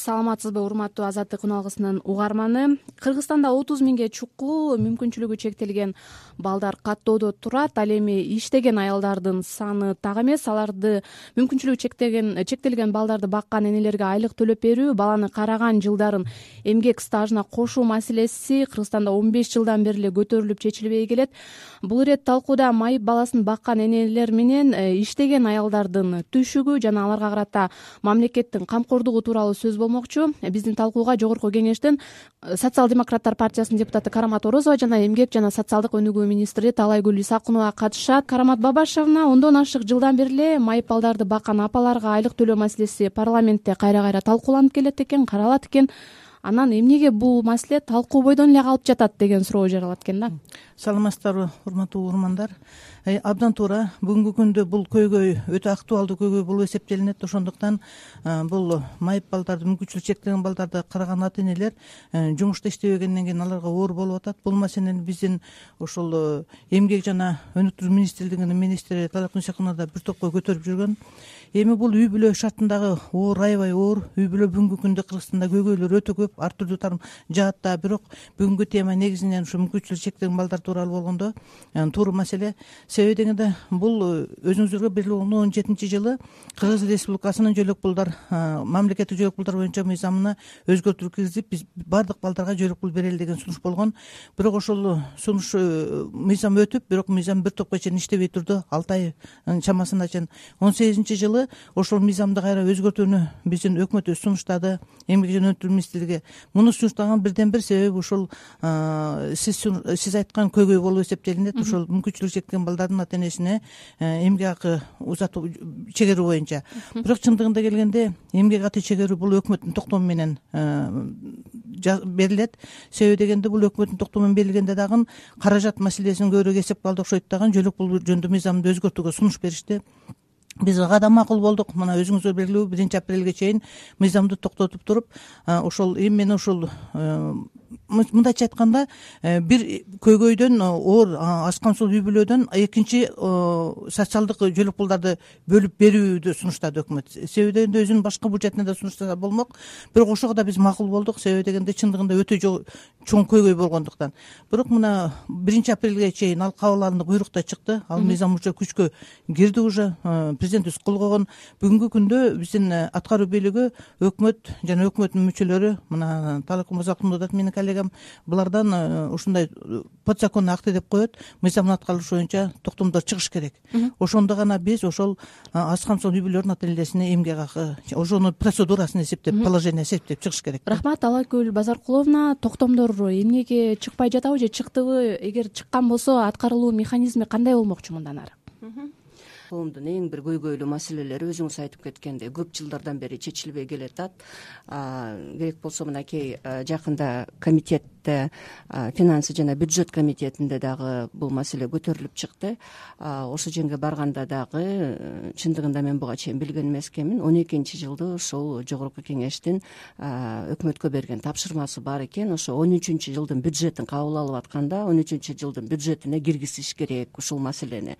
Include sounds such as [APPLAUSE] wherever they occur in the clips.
саламатсызбы урматтуу азаттык күн алгысынын угарманы? Кыргызстанда отуз миңге чукул мүмкүнчүлүгү чектелген балдар каттоодо турат ал эми иштеген аялдардын саны так эмес. Аларды мүмкүнчүлүгү чектелген балдарды баккан энелерге айлык төлөп берүү баланы караган жылдарын эмгек стажына кошуу маселеси кыргызстанда он беш жылдан бери эле көтөрүлүп чечилбей келет. Бул ирет талкууда майып баласын баккан энелер менен э, иштеген аялдардын түшүгү жана аларга карата мамлекеттин камкордугу тууралуу сөз болмокчу. Биздин талкууга жогорку кеңештин э, социал демократтар партиясынын депутаты карамат орозова жана эмгек жана социалдык өнүгүү министри таалайгүл исакунова катышат. Карамат бабашевна ондон ашык жылдан бери эле майып балдарды баккан апаларга айлык төлөө маселеси парламентте кайра кайра талкууланып келет экен каралат экен анан эмнеге бул маселе талкуу бойдон эле калып жатат деген суроо жаралат экен да? Саламатсыздарбы урматтуу угармандар э, абдан туура бүгүнкү күндө бул көйгөй өтө актуалдуу көйгөй болуп эсептелинет. Ошондуктан э, бул майып балдарды мүмкүнчүлүгү чектелген балдарды караган ата энелер э, жумушта иштебегенден кийин аларга оор болуп атат. Бул маселени биздин ушул эмгек жана өнүктүрүү министрлигинин министри исакунова да бир топко көтөрүп жүргөн эми бул үй бүлө шартындагы оор аябай оор үй бүлө бүгүнкү күндө кыргызстанда көйгөйлөр өтө көп ар түрдүү жаатта. Бирок бүгүнкү тема негизинен ушу мүмкүнчүлүгү чектелген балдар тууралуу болгондо э, туура маселе. Себеби дегенде бул э, өзүңүздарга белгилүү болгондой он жетинчи жылы кыргыз республикасынын жөлөк пулдар э, мамлекеттик жөлөк пулдар боюнча мыйзамына өзгөртүү киргизип биз баардык балдарга жөлөк пул берели деген сунуш болгон. Бирок ошол сунуш мыйзам өтүп бирок мыйзам бир топко чейин иштебей турду. Алты ай чамасына чейин он сегизинчи жылы ошол мыйзамды кайра өзгөртүүнү биздин өкмөтүбүз сунуштады эмгек өнүктүрүү министрлиги муну сунуштаган бирден бир себеби ушул сиз сиз айткан көйгөй болуп эсептелинет ушул мүмкүнчүлүгү чектелген балдардын ата энесине э, эмгек акы узатуу чегерүү боюнча. Бирок чындыгында келгенде эмгек акы чегерүү бул өкмөттүн токтому менен э, берилет. Себеби дегенде бул өкмөттүн токтому менен берилгенде дагы каражат маселесин көбүрөөк эсепке алды окшойт дагы жөлөк пул жөнүндө мыйзамды өзгөртүүгө сунуш беришти биз ага да макул болдук. Мына өзүңүздөр белгилүү биринчи апрелге чейин мыйзамды токтотуп туруп ошол мен ушул э, мындайча айтканда э, бир көйгөйдөн оор аз камсыздуу үй бүлөдөн экинчи социалдык жөлөк пулдарды бөлүп берүүдү сунуштады өкмөт. Себеби дегенде өзүнүн башка бюджетине да сунуштаса болмок бирок ошого да биз макул болдук. Себеби дегенде чындыгында өтө чоң көйгөй болгондуктан. Бирок мына биринчи апрелге чейин ал кабыл алынды буйрук да чыкты. Ал мыйзам уже күчкө кирди уже. Э, президентибиз кол койгон. Бүгүнкү күндө биздин э, аткаруу бийлиги өкмөт жана өкмөттүн мүчөлөрү мына да менин коллегам булардан э, ушундай э, подзаконный акты деп коет. Мыйзамдын аткарылышы боюнча токтомдор чыгыш керек. Ошондо гана биз ошол э, аз камсыздуу үй бүлөлөрдүн ата энелерине эмгек акы ошонун процедурасын эсептеп положение эсептеп чыгыш керек. Рахмат таалайгүл базаркуловна токтомдор эмнеге чыкпай жатабы же чыктыбы? Эгер чыккан болсо аткарылуу механизми кандай болмокчу мындан ары коомдун эң бир көйгөйлүү маселелери өзүңүз айтып кеткендей. Көп жылдардан бери чечилбей келатат керек болсо мынакей жакында комитет финансы жана бюджет комитетинде дагы бул маселе көтөрүлүп чыкты. Ошол жерге барганда дагы э, чындыгында мен буга чейин билген эмес экенмин он экинчи жылды ушул жогорку кеңештин өкмөткө берген тапшырмасы бар экен. Ошо он үчүнчү жылдын бюджетин кабыл алып атканда он үчүнчү жылдын бюджетине киргизиш керек ушул маселени.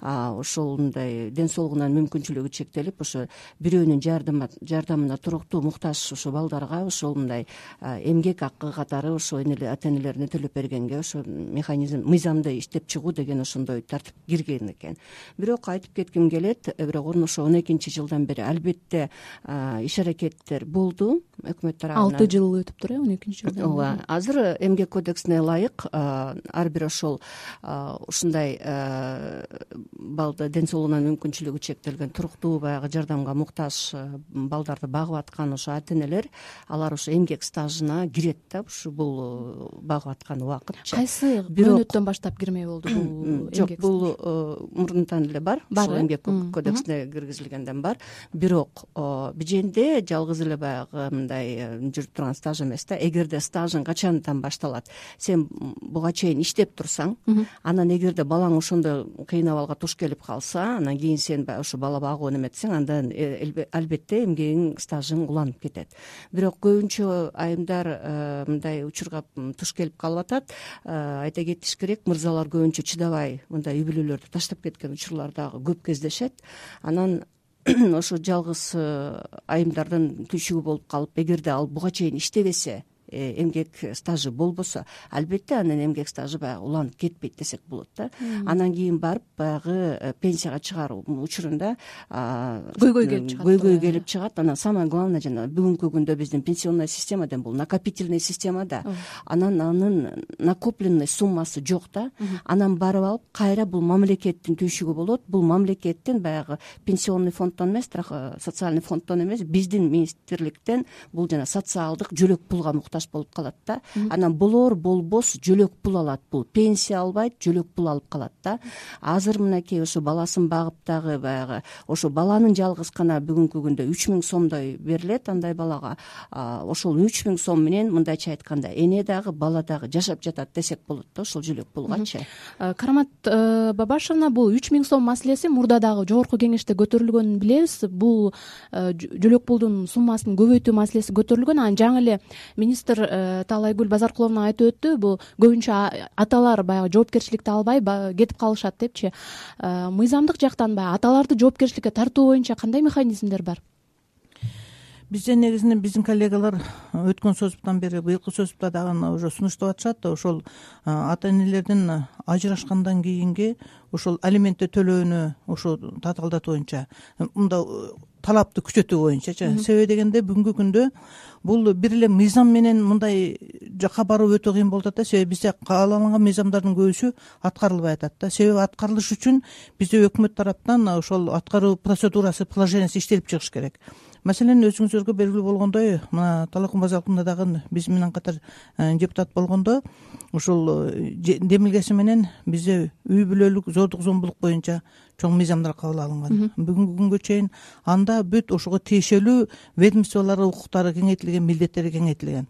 Ошол мындай ден соолугунан мүмкүнчүлүгү чектелип ошо бирөөнүн жардамына туруктуу муктаж ушул балдарга ошол мындай эмгек акы катары ошо ата энелерине төлөп бергенге ошо механизм мыйзамды иштеп чыгуу деген ошондой тартип кирген экен. Бирок айтып кетким келет бирок ошо он экинчи жылдан бери албетте иш аракеттер болду өкмөт тарабынан. Алты жыл өтүптүр э он экинчи жылдан ооба азыр эмгек кодексине ылайык ар бир ошол ушундай балды ден соолугунан мүмкүнчүлүгү чектелген туруктуу баягы жардамга муктаж балдарды багып аткан ошо ата энелер алар ошо эмгек стажына кирет да ушу бул багып аткан убакытча кайсы мөөнөттөн баштап кирмей болду бул [COUGHS] жок бул э, мурунтан эле бар. Бар эмгек кодексине киргизилгенден бар. Бирок биженде жалгыз эле баягы мындай э, жүрүп турган стаж эмес да эгерде стажың качандан башталат сен буга чейин иштеп турсаң анан эгерде балаң ошондой кыйын абалга туш келип калса анан кийин сен баягы ушу бала багуу неметсең анда э, албетте эмгегиң стажың уланып кетет. Бирок көбүнчө айымдар мындай учурга туш келип калып атат айта кетиш керек мырзалар көбүнчө чыдабай мындай үй бүлөлөрдү таштап кеткен учурлар дагы көп кездешет. Анан [CLEARS THROAT] ошо жалгыз айымдардын түйшүгү болуп калып эгерде ал буга чейин иштебесе Э, эмгек стажы болбосо албетте анын эмгек стажы баягы уланып кетпейт десек болот да. Анан кийин барып баягы э, пенсияга чыгаруу учурунда көйгөй келип чыгат көйгөй келип чыгат. Анан самое главное жана бүгүнкү күндө биздин пенсионный система да бул накопительный система да. Анан анын накопленный суммасы жок да. Анан барып алып кайра бул мамлекеттин түйшүгү болот. Бул мамлекеттин баягы пенсионный фонддон эмес э, социальный фонддон эмес биздин министрликтен бул жана социалдык жөлөк пулга муктаж болуп калат да. Анан болор болбос жөлөк пул алат. Бул пенсия албайт жөлөк пул алып калат да. Азыр мынакей ошо баласын багып дагы баягы ошо баланын жалгыз гана бүгүнкү күндө үч миң сомдой берилет андай балага. Ошол үч миң сом менен мындайча айтканда эне дагы бала дагы жашап жатат десек болот да ошол жөлөк пулгачы. Карамат э, бабашевна бул үч миң сом маселеси мурда дагы жогорку кеңеште көтөрүлгөнүн билебиз. Бул э, жөлөк пулдун суммасын көбөйтүү маселеси көтөрүлгөн. Анан жаңы эле министр Э, таалайгүл базаркуловна айтып өттү бул көбүнчө аталар баягы жоопкерчиликти албай кетип калышат депчи. Э, мыйзамдык жактан баягы аталарды жоопкерчиликке тартуу боюнча кандай механизмдер бар? Бизде негизинен биздин коллегалар өткөн созуптан бери быйылкы созупта дагы уже сунуштап атышат ошол э, ата энелердин ажырашкандан кийинки ошол алиментти төлөөнү ушу татаалдатуу боюнча мында талапты күчөтүү боюнчачы себеби дегенде бүгүнкү күндө бул бир эле мыйзам менен мындай жакка баруу өтө кыйын болуп атат да. Себеби бизде кааланган мыйзамдардын көбүсү аткарылбай атат да. Себеби аткарылыш үчүн бизде өкмөт тараптан ошол аткаруу процедурасы положениясы иштелип чыгыш керек. Маселен өзүңүздарга белгилүү болгондой мына талалкун базаркуловна дагы биз менен катар э, депутат болгондо ушул э, демилгеси менен бизде үй бүлөлүк зордук зомбулук боюнча чоң мыйзамдар кабыл алынган. Бүгүнкү күнгө чейин анда бүт ошого тиешелүү ведомстволор укуктары кеңейтилген милдеттери кеңейтилген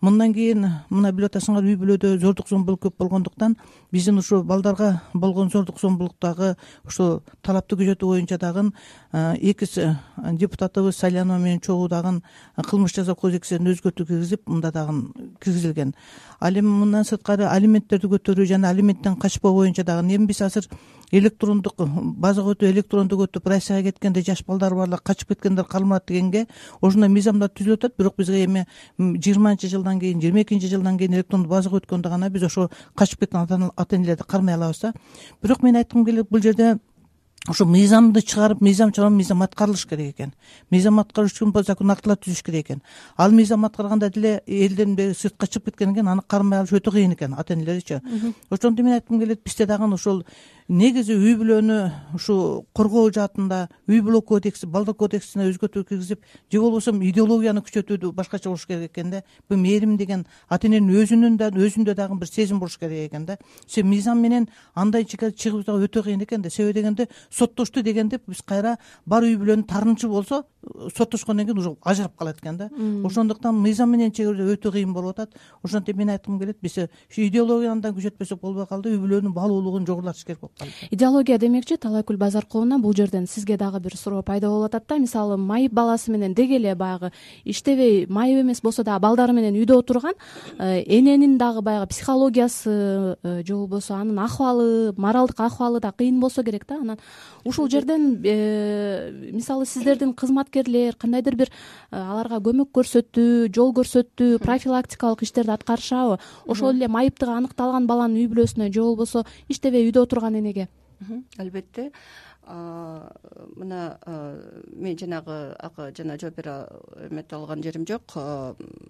мындан кийин мына билип атасыңар үй бүлөдө зордук зомбулук көп болгондуктан биздин ушу балдарга болгон зордук зомбулуктагы ушул талапты күчөтүү боюнча дагы эки депутатыбыз салянова менен чогуу дагы кылмыш жаза кодексине өзгөртүү киргизип мында дагы киргизилген. Ал эми мындан сырткары алименттерди көтөрүү жана алименттен качпоо боюнча дагы эми биз азыр электрондук базага өтүп электрондук өтүп россияга кеткенде жаш балдары барлар качып кеткендер калмат дегенге ошондой мыйзамдар түзүлүп атат. Бирок бизге эми жыйырманчы жылдан кийин жыйырма экинчи жылдан кийин электрондук базага өткөндө гана биз ошо качып кеткен ата энелерди кармай алабыз да. Бирок мен айткым келет бул жерде ошо мыйзамды чыгарып мыйзам чыгарып мыйзам аткарылыш керек экен. Мыйзам аткарыш үчүн по закону актылар түзүш керек экен. Ал мыйзам аткарганда деле элден сыртка чыгып кеткенден кийин аны кармай алыш өтө кыйын экен ата энелердичи ошондо мен айткым келет бизде дагы ошол негизи үй бүлөнү ушу коргоо жаатында үй бүлө кодекси балдар кодексине өзгөртүү киргизип же болбосо идеологияны күчөтүүдү башкача кылыш керек экен да. Бул мээрим деген ата эненин өзүнүн да өзүндө дагы бир сезим болуш керек экен да. Себеби мыйзам менен андай чыгуу дагы өтө кыйын экен да. Себеби дегенде соттошту дегенде биз кайра бар үй бүлөнүн тарынычы болсо соттошкондон кийин уже ажырап калат экен да. Ошондуктан мыйзам менен чегарүү өтө кыйын болуп атат. Ошентип мен айткым келет биз ушу идеологияны да күчөтпөсөк болбой калды үй бүлөнүн баалуулугун жогорулатыш керек болуп идеология демекчи талайкүл базаркуловна бул жерден сизге дагы бир суроо пайда болуп атат да. Мисалы майып баласы менен деги эле баягы иштебей майып эмес болсо дагы балдары менен үйдө отурган э, эненин дагы баягы психологиясы э, же болбосо анын акыбалы моралдык акыбалы да кыйын болсо керек да. Анан ушул жерден э, мисалы сиздердин кызматкерлер кандайдыр бир аларга көмөк көрсөттүү жол көрсөттүү профилактикалык иштерди аткарышабы. Ошол эле майыптыгы аныкталган баланын үй бүлөсүнө же болбосо иштебей үйдө отурган энеге. Албетте мына мен жанагы жана жооп бере эмете алган жерим жок.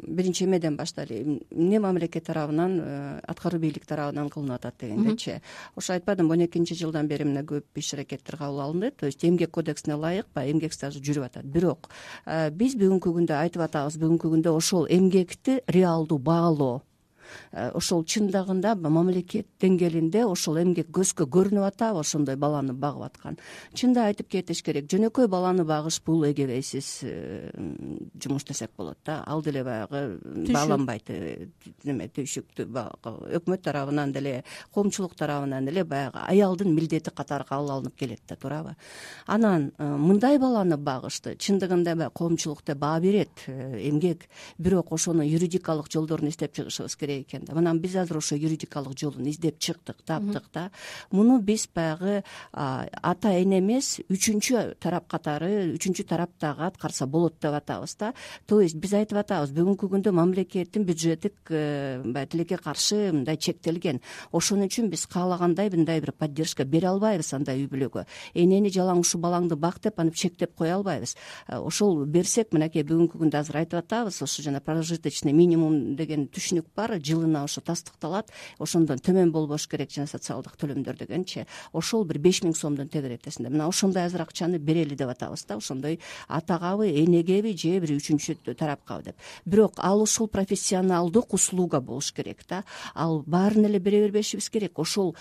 Биринчи эмеден баштайлы эмне мамлекет тарабынан э, аткаруу бийлик тарабынан кылынып атат дегендечи ошо айтпадымбы он экинчи жылдан бери мына көп иш аракеттер кабыл алынды. То есть эмгек кодексине ылайык баягы эмгек стажы жүрүп атат. Бирок э, биз бүгүнкү күндө айтып атабыз бүгүнкү күндө ошол эмгекти реалдуу баалоо ошол чындыгында мамлекет деңгээлинде ошол эмгек көзгө көрүнүп атабы ошондой баланы багып аткан. Чындап айтып кетиш керек жөнөкөй баланы багыш бул эгебейсиз э, жумуш десек болот да. Ал деле баягы бааланбайт э, неме түйшүктү баягы өкмөт тарабынан деле коомчулук тарабынан деле баягы аялдын милдети катары кабыл алынып келет да туурабы. Анан мындай баланы багышты чындыгында баягы коомчулук да баа берет эмгек. Бирок ошону юридикалык жолдорун издеп чыгышыбыз керек керек экен да. Мына биз азыр ошо юридикалык жолун издеп чыктык таптык да. Муну биз баягы ата эне эмес үчүнчү тарап катары үчүнчү тарап дагы аткарса болот деп атабыз да. То есть биз айтып атабыз бүгүнкү күндө мамлекеттин бюджеттик э, баягы тилекке каршы мындай чектелген. Ошон үчүн биз каалагандай мындай бир поддержка бере албайбыз андай үй бүлөгө. Энени жалаң ушул балаңды бак деп антип чектеп кое албайбыз. Э, ошол берсек мынакей бүгүнкү күндө азыр айтып атабыз ошо жана прожиточный минимум деген түшүнүк бар жылына ошо тастыкталат ошондон төмөн болбош керек жана социалдык төлөмдөр дегенчи ошол бир беш миң сомдун тегеретесинде мына ошондой азыр акчаны берели деп атабыз да ошондой атагабы энегеби же бир үчүнчү тарапкабы деп. Бирок ал ушул профессионалдык услуга болуш керек да ал баарын эле бере бербешибиз керек. Ошол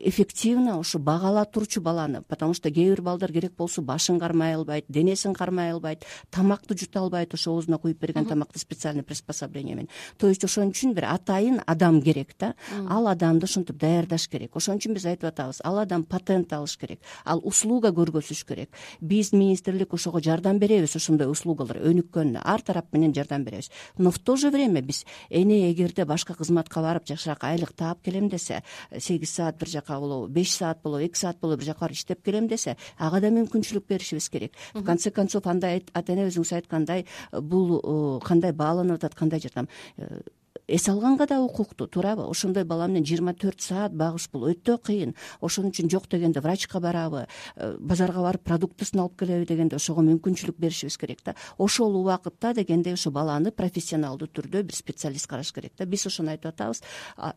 эффективно ошо багала турчу баланы потому что кээ бир балдар керек болсо башын кармай албайт денесин кармай албайт тамакты жута албайт ошо оозуна куюп берген тамакты специальный приспособление менен то есть ошон үчүн бир атайын адам керек да. Ал адамды ошентип даярдаш керек. Ошон үчүн биз айтып атабыз ал адам патент алыш керек ал услуга көргөзүш керек. Биз министрлик ошого жардам беребиз ошондой услугалар өнүккөнүнө ар тарап менен жардам беребиз. Но в то же время биз эне эгерде башка кызматка барып жакшыраак айлык таап келем десе сегиз саат бир жака болобу беш саат болобу эки саат болобу бир жака барып иштеп келем десе ага да мүмкүнчүлүк беришибиз керек. В конце концов андай ата эне өзүңүз айткандай бул кандай бааланып атат кандай жардам э, эс алганга да укуктуу туурабы ошондой бала менен жыйырма төрт саат багыш бул. Өтө кыйын. Ошон үчүн жок дегенде врачка барабы э, базарга барып продуктысын алып келеби дегенде ошого мүмкүнчүлүк беришибиз керек да. Ошол убакытта дегендей ошо баланы профессионалдуу түрдө бир специалист караш керек да. Биз ошону айтып атабыз.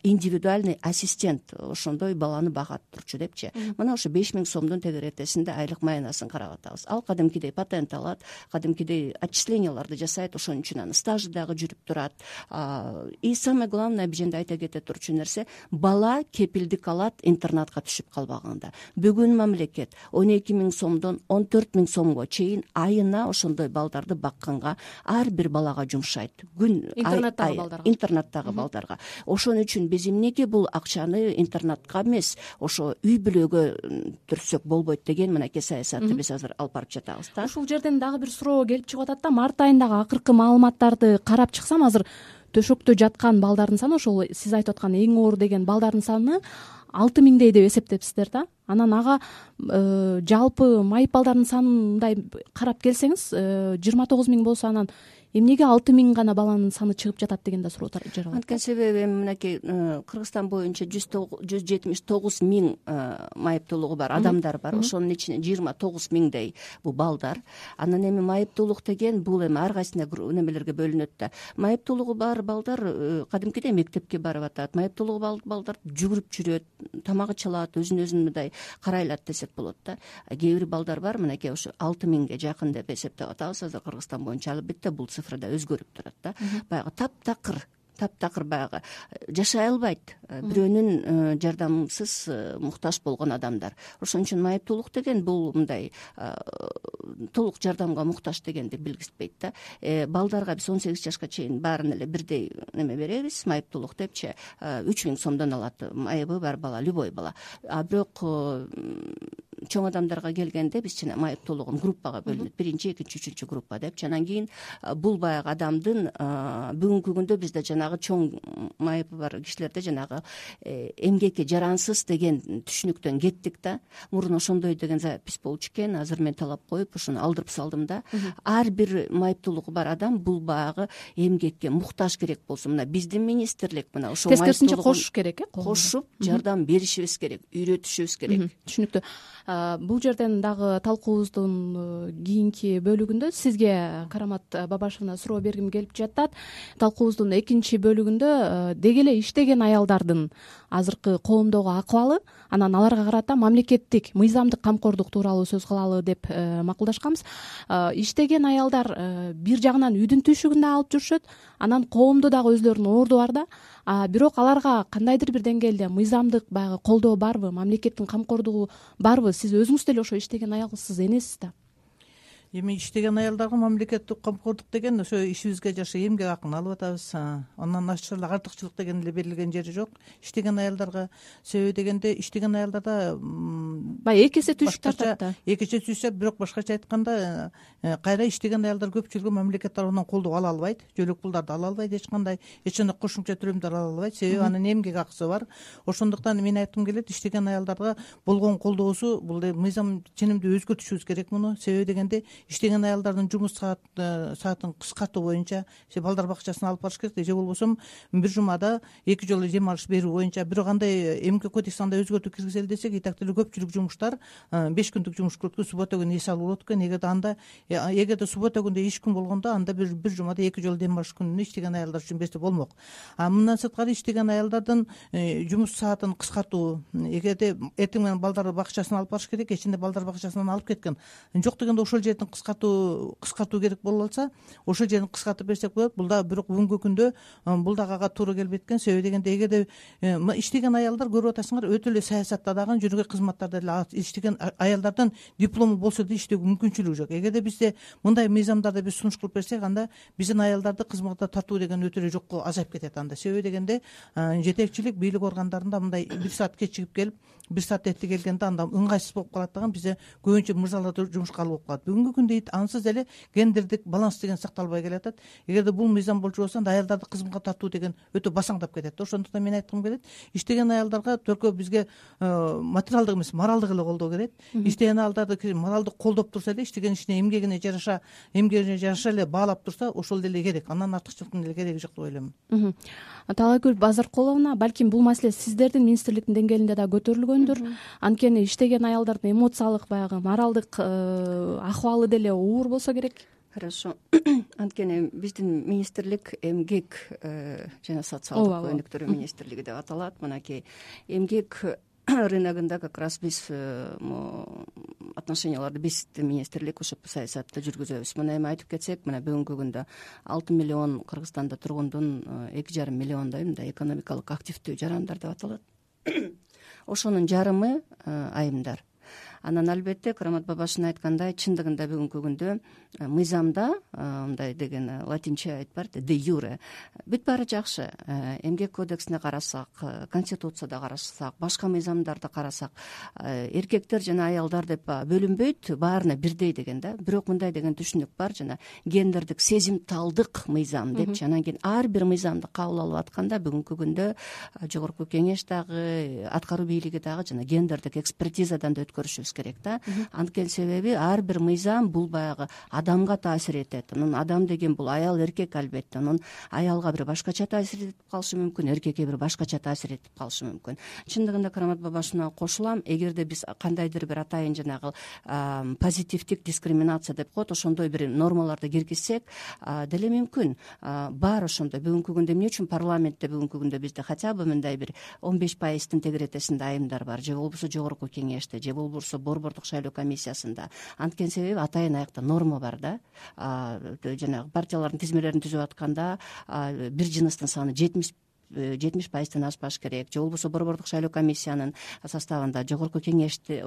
Индивидуальный ассистент ошондой баланы багат турчу депчи. Мына ошо беш миң сомдун тегеретесинде айлык маянасын карап атабыз. Ал кадимкидей патент алат кадимкидей отчисленияларды жасайт ошон үчүн анын стажы дагы жүрүп турат и самое главное бул жерде айта кете турчу нерсе бала кепилдик алат интернатка түшүп калбаганда бүгүн мамлекет он эки миң сомдон он төрт миң сомго чейин айына ошондой балдарды бакканга ар бир балага жумшайт. Күн интернаттагы балдарга. интернаттагы балдарга. Ошон үчүн биз эмнеге бул акчаны интернатка эмес ошо үй бүлөгө түртсөк болбойт деген мынакей саясатты биз азыр алып барып жатабыз да. Ушул жерден дагы бир суроо келип чыгып атат да март айындагы акыркы маалыматтарды карап чыксам азыр төшөктө жаткан балдардын саны ошол сиз айтып аткан эң оор деген балдардын саны алты миңдей деп эсептепсиздер да анан ага э, жалпы майып балдардын санын мындай карап келсеңиз э, жыйырма тогуз миң болсо анан эмнеге алты миң гана баланын саны чыгып жатат деген да суроо жаралат. Анткени себеби эми мынакей э, кыргызстан боюнча жүз жүз жетимиш тогуз миң майыптуулугу бар адамдар бар. Ошонун ичинен жыйырма тогуз миңдей бул балдар. Анан эми майыптуулук деген бул эми ар кайсына немелерге бөлүнөт да. Майыптуулугу бар балдар кадимкидей мектепке барып атат. Майыптуулугу бар балдар жүгүрүп жүрөт тамак иче алат өзүн өзүн мындай карай алат десек болот да. Кээ бир балдар бар мынакей ошо алты миңге жакын деп эсептеп атабыз. Азыр кыргызстан боюнча албетте бул цифр өзгөрүп турат да. Баягы таптакыр таптакыр баягы э, жашай албайт. Э, бирөөнүн э, жардамысыз муктаж болгон адамдар. Ошон үчүн майыптуулук деген бул мындай толук жардамга муктаж дегенди билгизбейт да. Балдарга биз он сегиз жашка чейин баарын эле бирдей неме беребиз? Майыптуулук депчи. Үч миң сомдон алат майыбы бар бала любой бала. А бирок чоң адамдарга келгенде биз жана майыптуулугун группага бөлүнөт. Биринчи экинчи үчүнчү группа депчи анан кийин бул баягы адамдын бүгүнкү күндө бизде жанагы чоң майыбы бар кишилерде жанагы э, эмгекке жарансыз деген түшүнүктөн кеттик да. Мурун ошондой деген запись болчу экен. Азыр мен талап коюп ошону алдырып салдым да. Ар бир майыптуулугу бар адам бул баягы эмгекке муктаж керек болсо мына биздин министрлик мына ошол тескерисинче кошуш керек э кошуп жардам беришибиз керек үйрөтүшүбүз керек. Түшүнүктүү бул жерден дагы талкуубуздун э, кийинки бөлүгүндө сизге карамат бабашевна суроо бергим келип жатат. Талкуубуздун экинчи бөлүгүндө э, деги эле иштеген аялдардын азыркы коомдогу акыбалы анан аларга карата мамлекеттик мыйзамдык камкордук тууралуу сөз кылалы деп э, макулдашканбыз. Иштеген аялдар бир жагынан үйдүн түйшүгүн да алып жүрүшөт анан коомдо дагы өзүлөрүнүн орду бар да бирок аларга кандайдыр бир деңгээлде мыйзамдык баягы колдоо барбы мамлекеттин камкордугу барбы сиз өзүңүз деле ошо иштеген аялсыз энесиз да эми иштеген аялдарга мамлекеттик камкордук деген ошо ишибизге жараша эмгек акын алып атабыз андан ашча эле артыкчылык деген эле берилген жери жок. Иштеген аялдарга себеби дегенде иштеген аялдарда баягы эки эсе түшүп тартат да. эки эсе түшүшөт бирок башкача айтканда э, кайра иштеген аялдар көпчүлүгү мамлекет тарабынан колдоо ала албайт жөлөк пулдарды ала албайт эч кандай эч кандай кошумча төлөмдөр ала албайт. Себеби анын эмгек акысы бар. Ошондуктан мен айткым келет иштеген аялдарга болгон колдоосу бул мыйзам ченемдүү өзгөртүшүбүз керек муну. Себеби дегенде иштеген аялдардын жумуш э, саатын кыскартуу боюнча балдар бакчасына алып барыш керек же болбосо бир жумада эки жолу дем алыш берүү боюнча бирок андай эмгек кодексине андай өзгөртүү киргизели десек и так деле көпчүлүк жумуштар э, беш күндүк жумуш экен суббота күнү эс алуу болот экен. Эгерде анда э, эгерде суббота күндө иш күн болгондо анда бир жумада эки жолу дем алыш күнүнө иштеген аялдар үчүн берсе болмок. А мындан сырткары иштеген аялдардын жумуш саатын кыскартуу эгерде эртең менен балдарды бакчасына алып барыш керек кечинде балдар бакчасынан алып кеткен. Жок дегенде ошол жердин кыскартуу кыскартуу керек болуп калса ошол жерин кыскартып берсек болот. Бул дагы бирок бүгүнкү күндө бул дагы ага туура келбейт экен себеби дегенде эгерде э, иштеген аялдар көрүп атасыңар өтө эле саясаттадагы жүргөк кызматтарда эле иштеген аялдардын диплому болсо да иштөөгө мүмкүнчүлүгү жок. Эгерде бизде мындай мыйзамдарды биз сунуш кылып берсек анда биздин аялдарды кызматка тартуу деген өтө эле жокко азайып кетет анда. Себеби дегенде жетекчилик бийлик органдарында мындай бир саат кечигип келип бир саат эрте келгенде анда ыңгайсыз болуп калат дагы бизде көбүнчө мырзалар жумушка алуу болуп калат. Бүгүнкү күндө ансыз деле гендердик баланс деген сакталбай келатат. Эгерде бул мыйзам болчу болсо анда аялдарды кызматка тартуу деген өтө басаңдап кетет. Да ошондуктан мен айткым келет иштеген аялдарга только бизге э, материалдык эмес моралдык эле колдоо керек. Иштеген аялдарды моралдык колдоп турса эле иштеген ишине эмгегине жараша эмгегине жараша эле баалап турса ошол деле керек. Андан артыкчылыктын деле кереги жок деп ойлоймун таалайгүл базаркуловна балким бул маселе сиздердин министрликтин деңгээлинде дагы көтөрүлгөндүр анткени иштеген аялдардын эмоциялык баягы моралдык э, акыбалы деле оор болсо керек? Хорошо. [CLEARS THROAT] Анткени биздин министрлик эмгек э, жана социалдык өнүктүрүү министрлиги деп аталат. Мынакей эмгек [CLEARS THROAT] рыногунда как раз биз э, отношенияларды биздин министрлик ошо саясатты жүргүзөбүз. Мына эми айтып кетсек мына бүгүнкү күндө алты миллион кыргызстанда тургундун э, эки жарым миллиондой мындай экономикалык активдүү жарандар деп аталат. [CLEARS THROAT] Ошонун жарымы айымдар анан албетте карамат бабашевна айткандай чындыгында бүгүнкү күндө э, мыйзамда э, мындай деген э, латинче айтып барат де юре бүт баары жакшы. Эмгек кодексине карасак конституцияда карасак башка мыйзамдарды карасак эркектер жана аялдар деп бөлүнбөйт баарына бирдей деген да. Бирок мындай деген түшүнүк бар жана гендердик сезимталдык мыйзам депчи анан кийин ар бир мыйзамды кабыл алып атканда бүгүнкү күндө жогорку кеңеш дагы аткаруу бийлиги дагы жана гендердик экспертизадан да өткөрүшүбүз керек да. Анткени себеби ар бир мыйзам бул баягы адамга таасир этет. Анан адам деген бул аял эркек албетте. Анан аялга бир башкача таасир этип калышы мүмкүн эркекке бир башкача таасир этип калышы мүмкүн. Чындыгында карамат бабашевнага кошулам эгерде биз кандайдыр бир атайын жанагы позитивдик дискриминация деп коет ошондой бир нормаларды киргизсек деле мүмкүн. Бар ошондой. Бүгүнкү күндө эмне үчүн парламентте бүгүнкү күндө бизде хотя бы мындай бир он беш пайыздын тегеретесинде айымдар бар. Же болбосо жогорку кеңеште же болбосо борбордук шайлоо комиссиясында. Анткени себеби атайын аякта норма бар да. Жанагы партиялардын тизмелерин түзүп атканда бир жыныстын саны жетимиш жетимиш пайыздан ашпаш керек. Же болбосо борбордук шайлоо комиссиянын составында жогорку кеңеште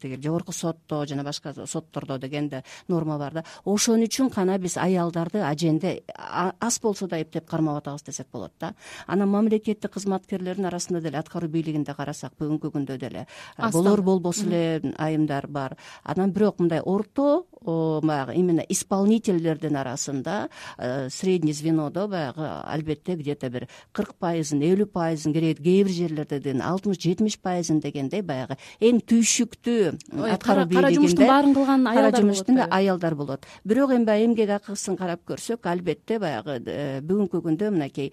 тиги жогорку сотто жана башка соттордо деген да норма бар да. Ошон үчүн гана биз аялдарды аженде аз болсо да эптеп кармап атабыз десек болот да. Анан мамлекеттик кызматкерлердин арасында деле аткаруу бийлигинде карасак бүгүнкү күндө деле болор болбосо эле айымдар бар. Анан бирок мындай орто баягы именно исполнительдердин арасында э, средний звенодо баягы албетте где то бир кырк пайызын элүү пайызын кереги кээ бир жерлерде деген алтымыш жетимиш пайызын дегендей баягы эң түйшүктүү аткаруу кара жумуштун баарын кылган аялдар кара жумуштун аялдар болот. Бирок эми баягы эмгек акысын карап көрсөк албетте баягы э, бүгүнкү күндө мынакей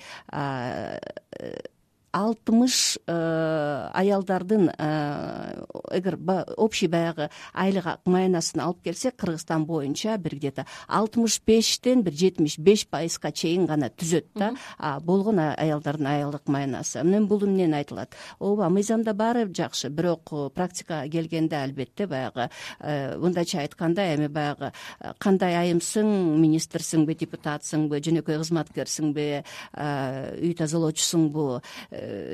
алтымыш э, аялдардын э, эгер общий баягы айлык маянасын алып келсек кыргызстан боюнча бир где то алтымыш бештен бир жетимиш беш пайызга чейин гана түзөт да. Болгон аялдардын айлык маянасы анан бул эмнени айтылат? Ооба мыйзамда баары жакшы. Бирок э, практикага келгенде албетте баягы мындайча айтканда эми баягы кандай айымсың? Министрсиңби депутатсыңбы жөнөкөй кызматкерсиңби үй тазалоочусуңбу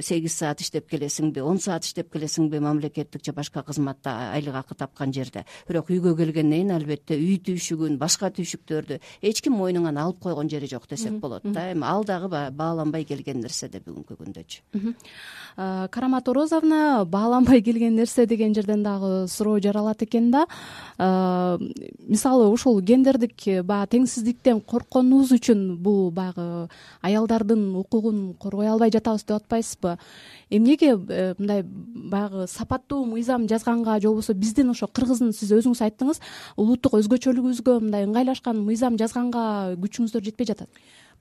сегиз саат иштеп келесиңби он саат иштеп келесиңби мамлекеттик же башка кызматта айлык акы тапкан жерде. Бирок үйгө келгенден кийин албетте үй түйшүгүн башка түйшүктөрдү эч ким мойнуңан алып койгон жери жок десек болот да. Эми ал дагы баягы бааланбай келген нерсе да бүгүнкү күндөчү. Карамат орозовна бааланбай келген нерсе деген жерден дагы суроо жаралат экен да. Мисалы ушул гендердик баягы теңсиздиктен коркконубуз үчүн бул баягы аялдардын укугун коргой албай жатабыз деп атпайсызбы эмнеге э, мындай баягы сапаттуу мыйзам жазганга же болбосо биздин ошо кыргыздын сиз өзүңүз айттыңыз улуттук өзгөчөлүгүбүзгө мындай ыңгайлашкан мыйзам жазганга күчүңүздөр жетпей жатат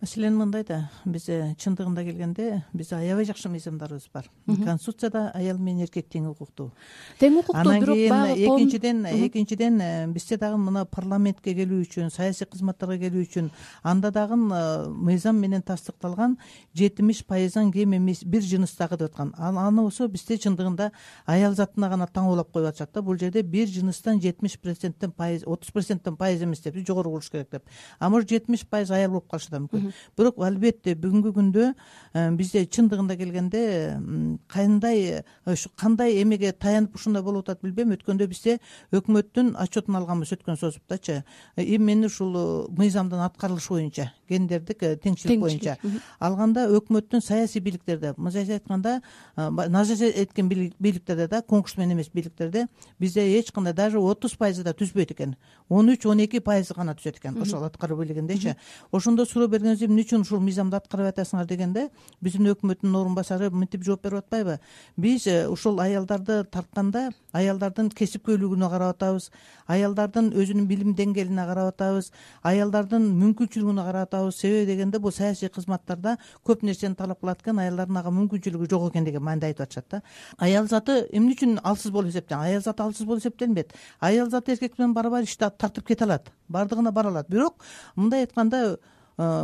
маселен мындай да биз чындыгында келгенде бизде аябай жакшы мыйзамдарыбыз бар. Конституцияда аял менен эркек тең укуктуу. Тең укуктуу анан кийин экинчиден экинчиден э, бизде дагы мына парламентке келүү үчүн саясий кызматтарга келүү үчүн анда дагы э, мыйзам менен тастыкталган жетимиш пайыздан кем эмес бир жыныстагы деп аткан. Аны болсо бизде чындыгында аял затына гана таңоолап коюп атышат да бул жерде бир жыныстан жетимиш проценттен пайыз отуз проценттен пайыз эмес депчи жогору болуш керек деп. А может жетимиш пайыз аял болуп калышы да мүмкүн бирок албетте бүгүнкү күндө э, бизде чындыгында келгенде кандай ушу э, кандай эмеге таянып ушундай болуп атат билбейм. Өткөндө бизде өкмөттүн отчетун алганбыз өткөн созуптачы. Именно ушул мыйзамдын аткарылышы боюнча гендердик э, теңчилик боюнча алганда өкмөттүн саясий бийликтерде мындайча айтканда назарат эткен бийликтерде да конкурс менен эмес бийликтерде бизде эч кандай даже отуз пайызы да түзбөйт экен. он үч он эки пайызы гана түзөт экен. Ошол аткаруу бийлигиндечи. Ошондо суроо эмне үчүн ушул мыйзамды аткарбай атасыңар дегенде биздин өкмөттүн орун басары мынтип жооп берип атпайбы? Биз э, ушул аялдарды тартканда аялдардын кесипкөйлүгүнө карап атабыз аялдардын өзүнүн билим деңгээлине карап атабыз аялдардын мүмкүнчүлүгүнө карап атабыз. Себеби дегенде бул саясий кызматтарда көп нерсени талап кылат экен аялдардын ага мүмкүнчүлүгү жок экен деген мааниде айтып атышат да. Аял заты эмне үчүн алсыз болуп эсептелет аял заты алсыз болуп эсептелинбейт аял заты эркек менен барабар ишти тартып кете алат баардыгына бара алат. Бирок мындай айтканда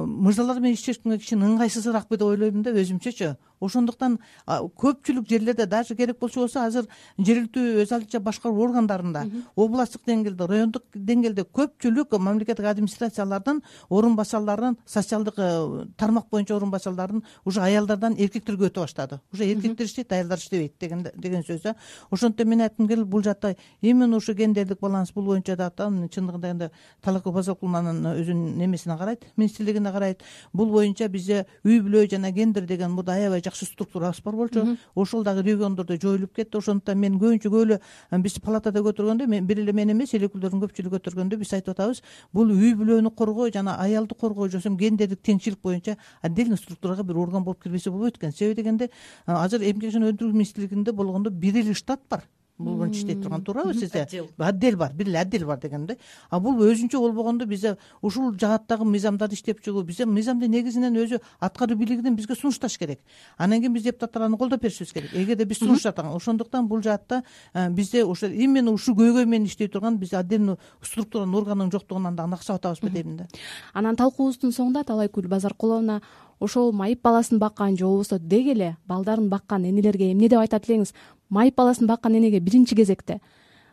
мырзалар менен иштешкенге кичине ыңгайсызыраакпы деп ойлоймун да өзүмчөчү ошондуктан көпчүлүк жерлерде даже керек болчу болсо азыр жергиликтүү өз алдынча башкаруу органдарында областтык деңгээлде райондук деңгээлде көпчүлүк мамлекеттик администрациялардын орун басарларын социалдык э, тармак боюнча орун басарларын уже аялдардан эркектерге өтө баштады. Уже эркектер иштейт аялдар иштебейт деген сөз да ошондуктан мен айткым келет бул жакта именно ушу гендердик баланс бул боюнча дагы чындыгында энди талака базалкулованын өзүнүн эмесине карайт министрлигине карайт. Бул боюнча бизде үй бүлө жана гендер деген мурда аябай жакшы структурабыз бар болчу. Ошол дагы региондордо жоюлуп кетти. Ошондуктан мен көбүнчө көп эле биз палатада көтөргөндө бир эле мен эмес эл өкүлдөрдүн көпчүлүгү көтөргөндө биз айтып атабыз бул үй бүлөнү коргоо жана аялды коргоо же болбосо гендердик теңчилик боюнча отдельный структурага бир орган болуп кирбесе болбойт экен. Себеби дегенде азыр эмгек жана өнүктүрүү министрлигинде болгондо бир эле штат бар бул боюнча иштей турган туурабы сизде? Отдел бар бир эле отдел бар дегенде а бул өзүнчө болбогондо бизде ушул жааттагы мыйзамдарды иштеп чыгуу бизде мыйзамды негизинен өзү аткаруу бийлигинен бизге сунушташ керек. Анан кийин биз депутаттар аны колдоп беришибиз керек. Эгерде биз сунуш жасаган ошондуктан бул жаатта э, бизде ошо именно ушул көйгөй менен иштей турган бизде отдельный структуранын органынын жоктугунан дагы наксап атабызбы деймин да. Анан талкуубуздун соңунда талайкүл базаркуловна ошол майып баласын баккан же болбосо деги эле балдарын баккан энелерге эмне деп айтат элеңиз майып баласын баккан энеге биринчи кезекте.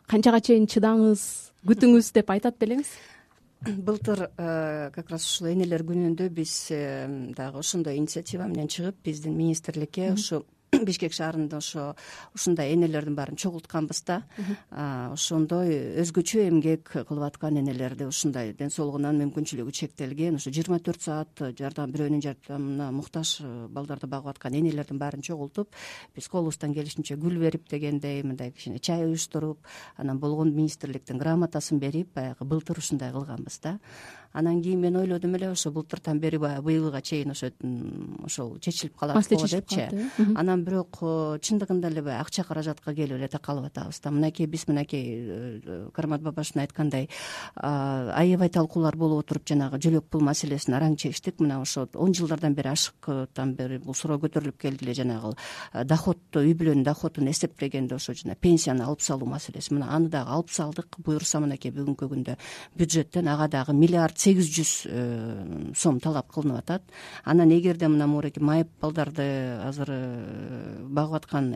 Канчага чейин чыдаңыз күтүңүз деп айтат белеңиз [COUGHS] былтыр э, как раз ушул энелер күнүндө биз дагы ошондой инициатива менен чыгып биздин министрликке ушу [COUGHS] бишкек шаарында ошо ушундай энелердин баарын чогултканбыз да. Ошондой өзгөчө эмгек кылып аткан энелерди ушундай ден соолугунан мүмкүнчүлүгү чектелген ошо жыйырма төрт саат жардам бирөөнүн жардамына муктаж э, балдарды багып аткан энелердин баарын чогултуп биз колубуздан келишинче гүл берип дегендей мындай кичине чай уюштуруп анан болгон министрликтин грамотасын берип баягы былтыр ушундай кылганбыз да анан кийин мен ойлодум эле ошо былтыртан бери баягы быйылга чейин ошо ошол чечилип калат го депчи. э анан бирок э, чындыгында эле баягы акча каражатка келип эле такалып атабыз да. Мынакей биз мынакей э, кармат бабашевдин айткандай аябай талкуулар болуп отуруп жанагы жөлөк пул маселесин араң чечтик. Мына ошо он жылдардан бери ашыктан бери бул суроо көтөрүлүп келди эле жанагы доходту үй бүлөнүн доходун эсептегенде ошо жана пенсияны алып салуу маселеси. Мына аны дагы алып салдык. Буюрса мынакей бүгүнкү күндө бюджеттен ага дагы миллиард сегиз жүз э, сом талап кылынып атат. Анан эгерде мына моуеки майып балдарды азыр багып аткан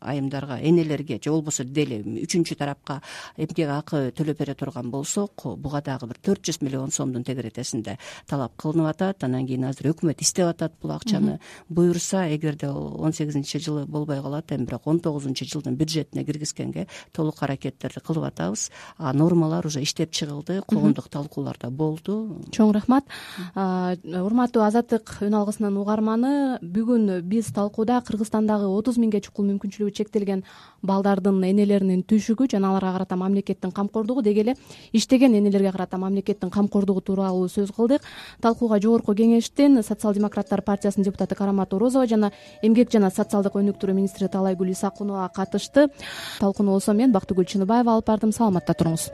айымдарга энелерге же болбосо деги эле үчүнчү тарапка эмгек акы төлөп бере турган болсок буга дагы бир төрт жүз миллион сомдун тегеретесинде талап кылынып атат. Анан кийин азыр өкмөт издеп атат бул акчаны. Буюрса эгерде он сегизинчи жылы болбой калат эми бирок он тогузунчу жылдын бюджетине киргизгенге толук аракеттерди кылып атабыз. А нормалар уже иштеп чыгылды коомдук болду. Чоң рахмат. Урматтуу азаттык үн алгысынын угарманы бүгүн биз талкууда кыргызстандагы отуз миңге чукул мүмкүнчүлүгү чектелген балдардын энелеринин түшүгү жана аларга карата мамлекеттин камкордугу деги эле иштеген энелерге карата мамлекеттин камкордугу тууралуу сөз кылдык. Талкууга жогорку кеңештин социал демократтар партиясынын депутаты карамат орозова жана эмгек жана социалдык өнүктүрүү министри таалайгүл исакунова катышты. Талкууну болсо мен бактыгүл чыныбаева алып бардым. Саламатта туруңуз